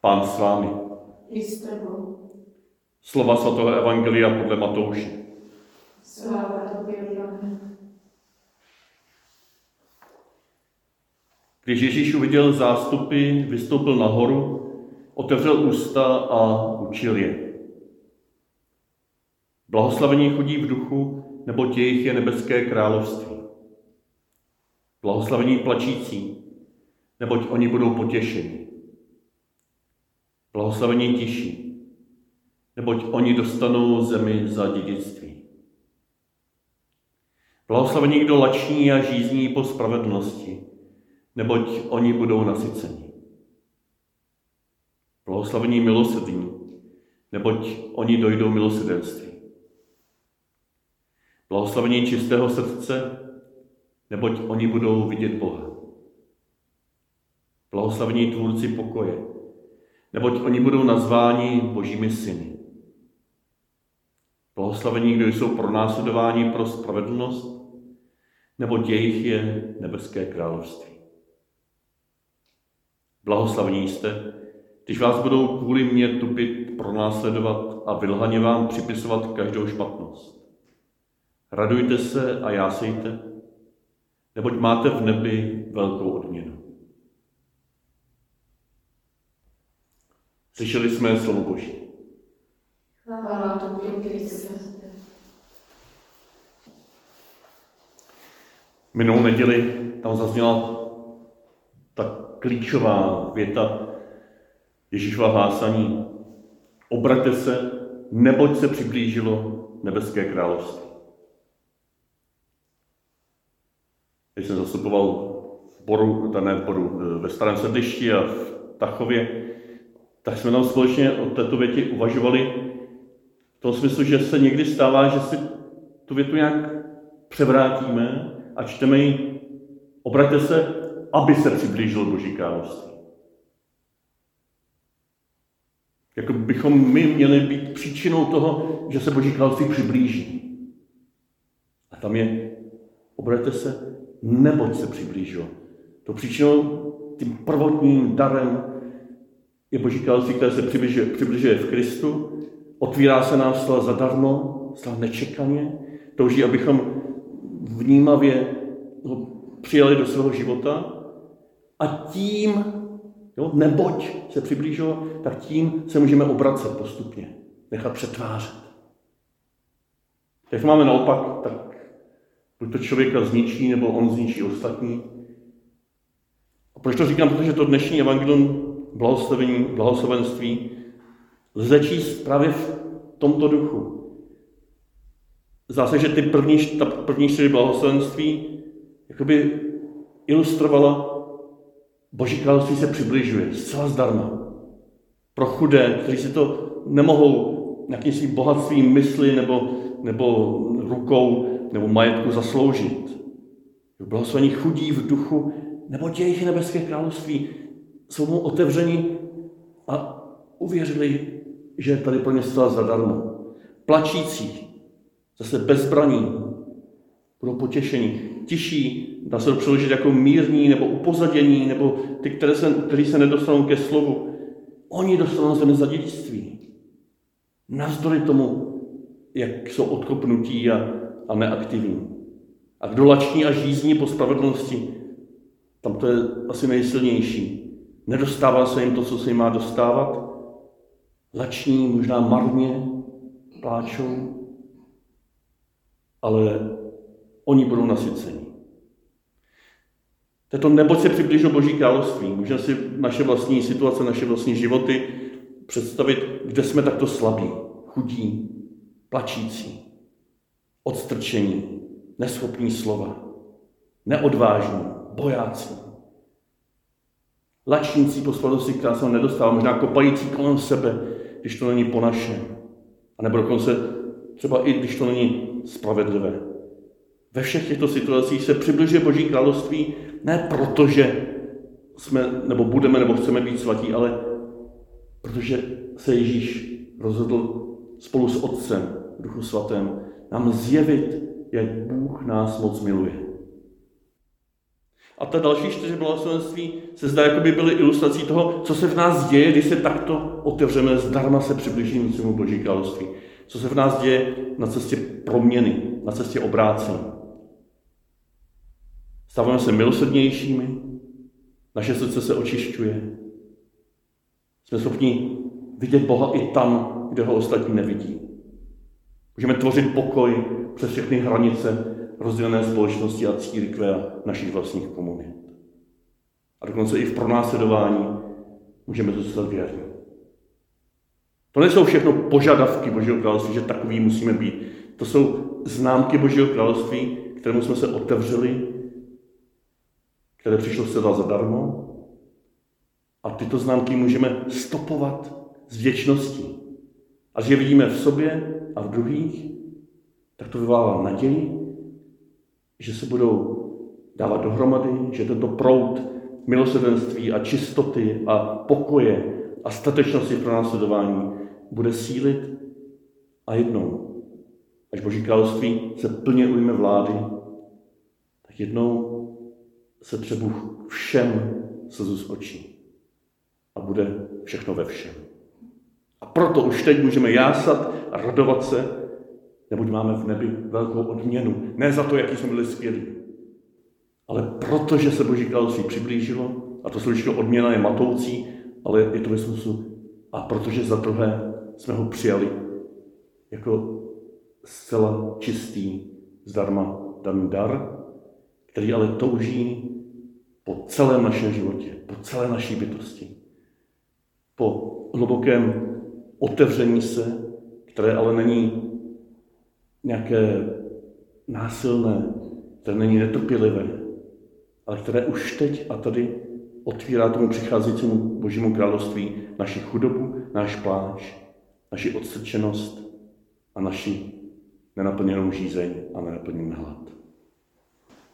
Pán s vámi. I s tebou. Slova svatého Evangelia podle Matouše. Sláva tobě. Když Ježíš uviděl zástupy, vystoupil nahoru, otevřel ústa a učil je. Blahoslavení chodí v duchu, nebo jejich je nebeské království. Blahoslavení plačící, neboť oni budou potěšeni. Blahoslavení tiší, neboť oni dostanou zemi za dědictví. Blahoslavení, kdo lační a žízní po spravedlnosti, neboť oni budou nasyceni. Blahoslavení milosrdní, neboť oni dojdou milosrdenství. Blahoslavení čistého srdce, neboť oni budou vidět Boha. Blahoslavení tvůrci pokoje, neboť oni budou nazváni božími syny. Blahoslavení, kdo jsou pro následování pro spravedlnost, neboť jejich je nebeské království. Blahoslavní jste, když vás budou kvůli mě tupit, pronásledovat a vylhaně vám připisovat každou špatnost. Radujte se a jásejte, neboť máte v nebi velkou odměnu. Slyšeli jsme slovo Boží. Chvála tobě, Kriste. Minulou neděli tam zazněla ta klíčová věta Ježíšova hlásání. Obraťte se, neboť se přiblížilo nebeské království. Když jsem zastupoval v boru, ne v boru, ve starém sedlišti a v Tachově, tak jsme tam společně o této větě uvažovali v tom smyslu, že se někdy stává, že si tu větu nějak převrátíme a čteme ji, obraťte se, aby se přiblížilo Boží království. Jako bychom my měli být příčinou toho, že se Boží království přiblíží. A tam je, obraťte se, neboť se přiblížilo. To příčinou, tím prvotním darem je Boží království, které se přibližuje, přibližuje v Kristu, otvírá se nám zcela zadarmo, zcela nečekaně, touží, abychom vnímavě ho přijali do svého života a tím, jo, neboť se přiblížilo, tak tím se můžeme obracet postupně, nechat přetvářet. Jak máme naopak, tak buď to člověka zničí, nebo on zničí ostatní. A proč to říkám? Protože to dnešní evangelium blahoslavení, blahoslavenství lze číst právě v tomto duchu. Zdá se, že ty první, ta první čtyři blahoslavenství jakoby ilustrovala Boží království se přibližuje zcela zdarma. Pro chudé, kteří si to nemohou nějakým svým bohatstvím mysli nebo, nebo rukou nebo majetku zasloužit. Blahoslavení chudí v duchu, nebo jejich nebeské království jsou mu otevřeni a uvěřili, že tady pro ně zcela zadarmo. Plačící, zase bezbraní, budou potěšení. Tiší, dá se to přeložit jako mírní nebo upozadění, nebo ty, které se, kteří se nedostanou ke slovu. Oni dostanou zemi za dědictví. Navzdory tomu, jak jsou odkopnutí a, a neaktivní. A kdo lační a žízní po spravedlnosti, tam to je asi nejsilnější. Nedostává se jim to, co se jim má dostávat. Lační, možná marně, pláčou, ale oni budou nasyceni. Tato neboť se přiblížil Boží království. Můžeme si naše vlastní situace, naše vlastní životy představit, kde jsme takto slabí, chudí, plačící, odstrčení, neschopní slova, neodvážní, bojácí. Lačnící po spravedlnosti, která se nedostává, možná kopající kolem sebe, když to není po našem. A nebo dokonce třeba i když to není spravedlivé. Ve všech těchto situacích se přibližuje Boží království ne proto, že jsme, nebo budeme, nebo chceme být svatí, ale protože se Ježíš rozhodl spolu s Otcem, Duchu Svatém, nám zjevit, jak Bůh nás moc miluje. A ta další čtyři blahoslavenství se zdá, jako by byly ilustrací toho, co se v nás děje, když se takto otevřeme, zdarma se přiblížíme k svému Boží království. Co se v nás děje na cestě proměny, na cestě obrácení. Stáváme se milosrdnějšími, naše srdce se očišťuje. Jsme schopni vidět Boha i tam, kde ho ostatní nevidí. Můžeme tvořit pokoj přes všechny hranice rozdělené společnosti a církve a našich vlastních komunit. A dokonce i v pronásledování můžeme zůstat věrní. To nejsou všechno požadavky Božího království, že takový musíme být. To jsou známky Božího království, kterému jsme se otevřeli, které přišlo zcela zadarmo. A tyto známky můžeme stopovat s věčností. A že vidíme v sobě a v druhých, tak to vyvolává naději, že se budou dávat dohromady, že tento proud milosrdenství a čistoty a pokoje a statečnosti pro následování bude sílit a jednou, až Boží království se plně ujme vlády, tak jednou se přebuch všem slzu z očí a bude všechno ve všem. A proto už teď můžeme jásat a radovat se, neboť máme v nebi velkou odměnu. Ne za to, jaký jsme byli skvělí, ale protože se Boží království přiblížilo, a to slovíčko odměna je matoucí, ale je to ve smyslu, a protože za druhé jsme ho přijali jako zcela čistý, zdarma daný dar, který ale touží po celém našem životě, po celé naší bytosti, po hlubokém otevření se, které ale není nějaké násilné, které není netrpělivé, ale které už teď a tady otvírá tomu přicházejícímu Božímu království naši chudobu, náš pláč, naši odstrčenost a naši nenaplněnou žízeň a nenaplněný hlad.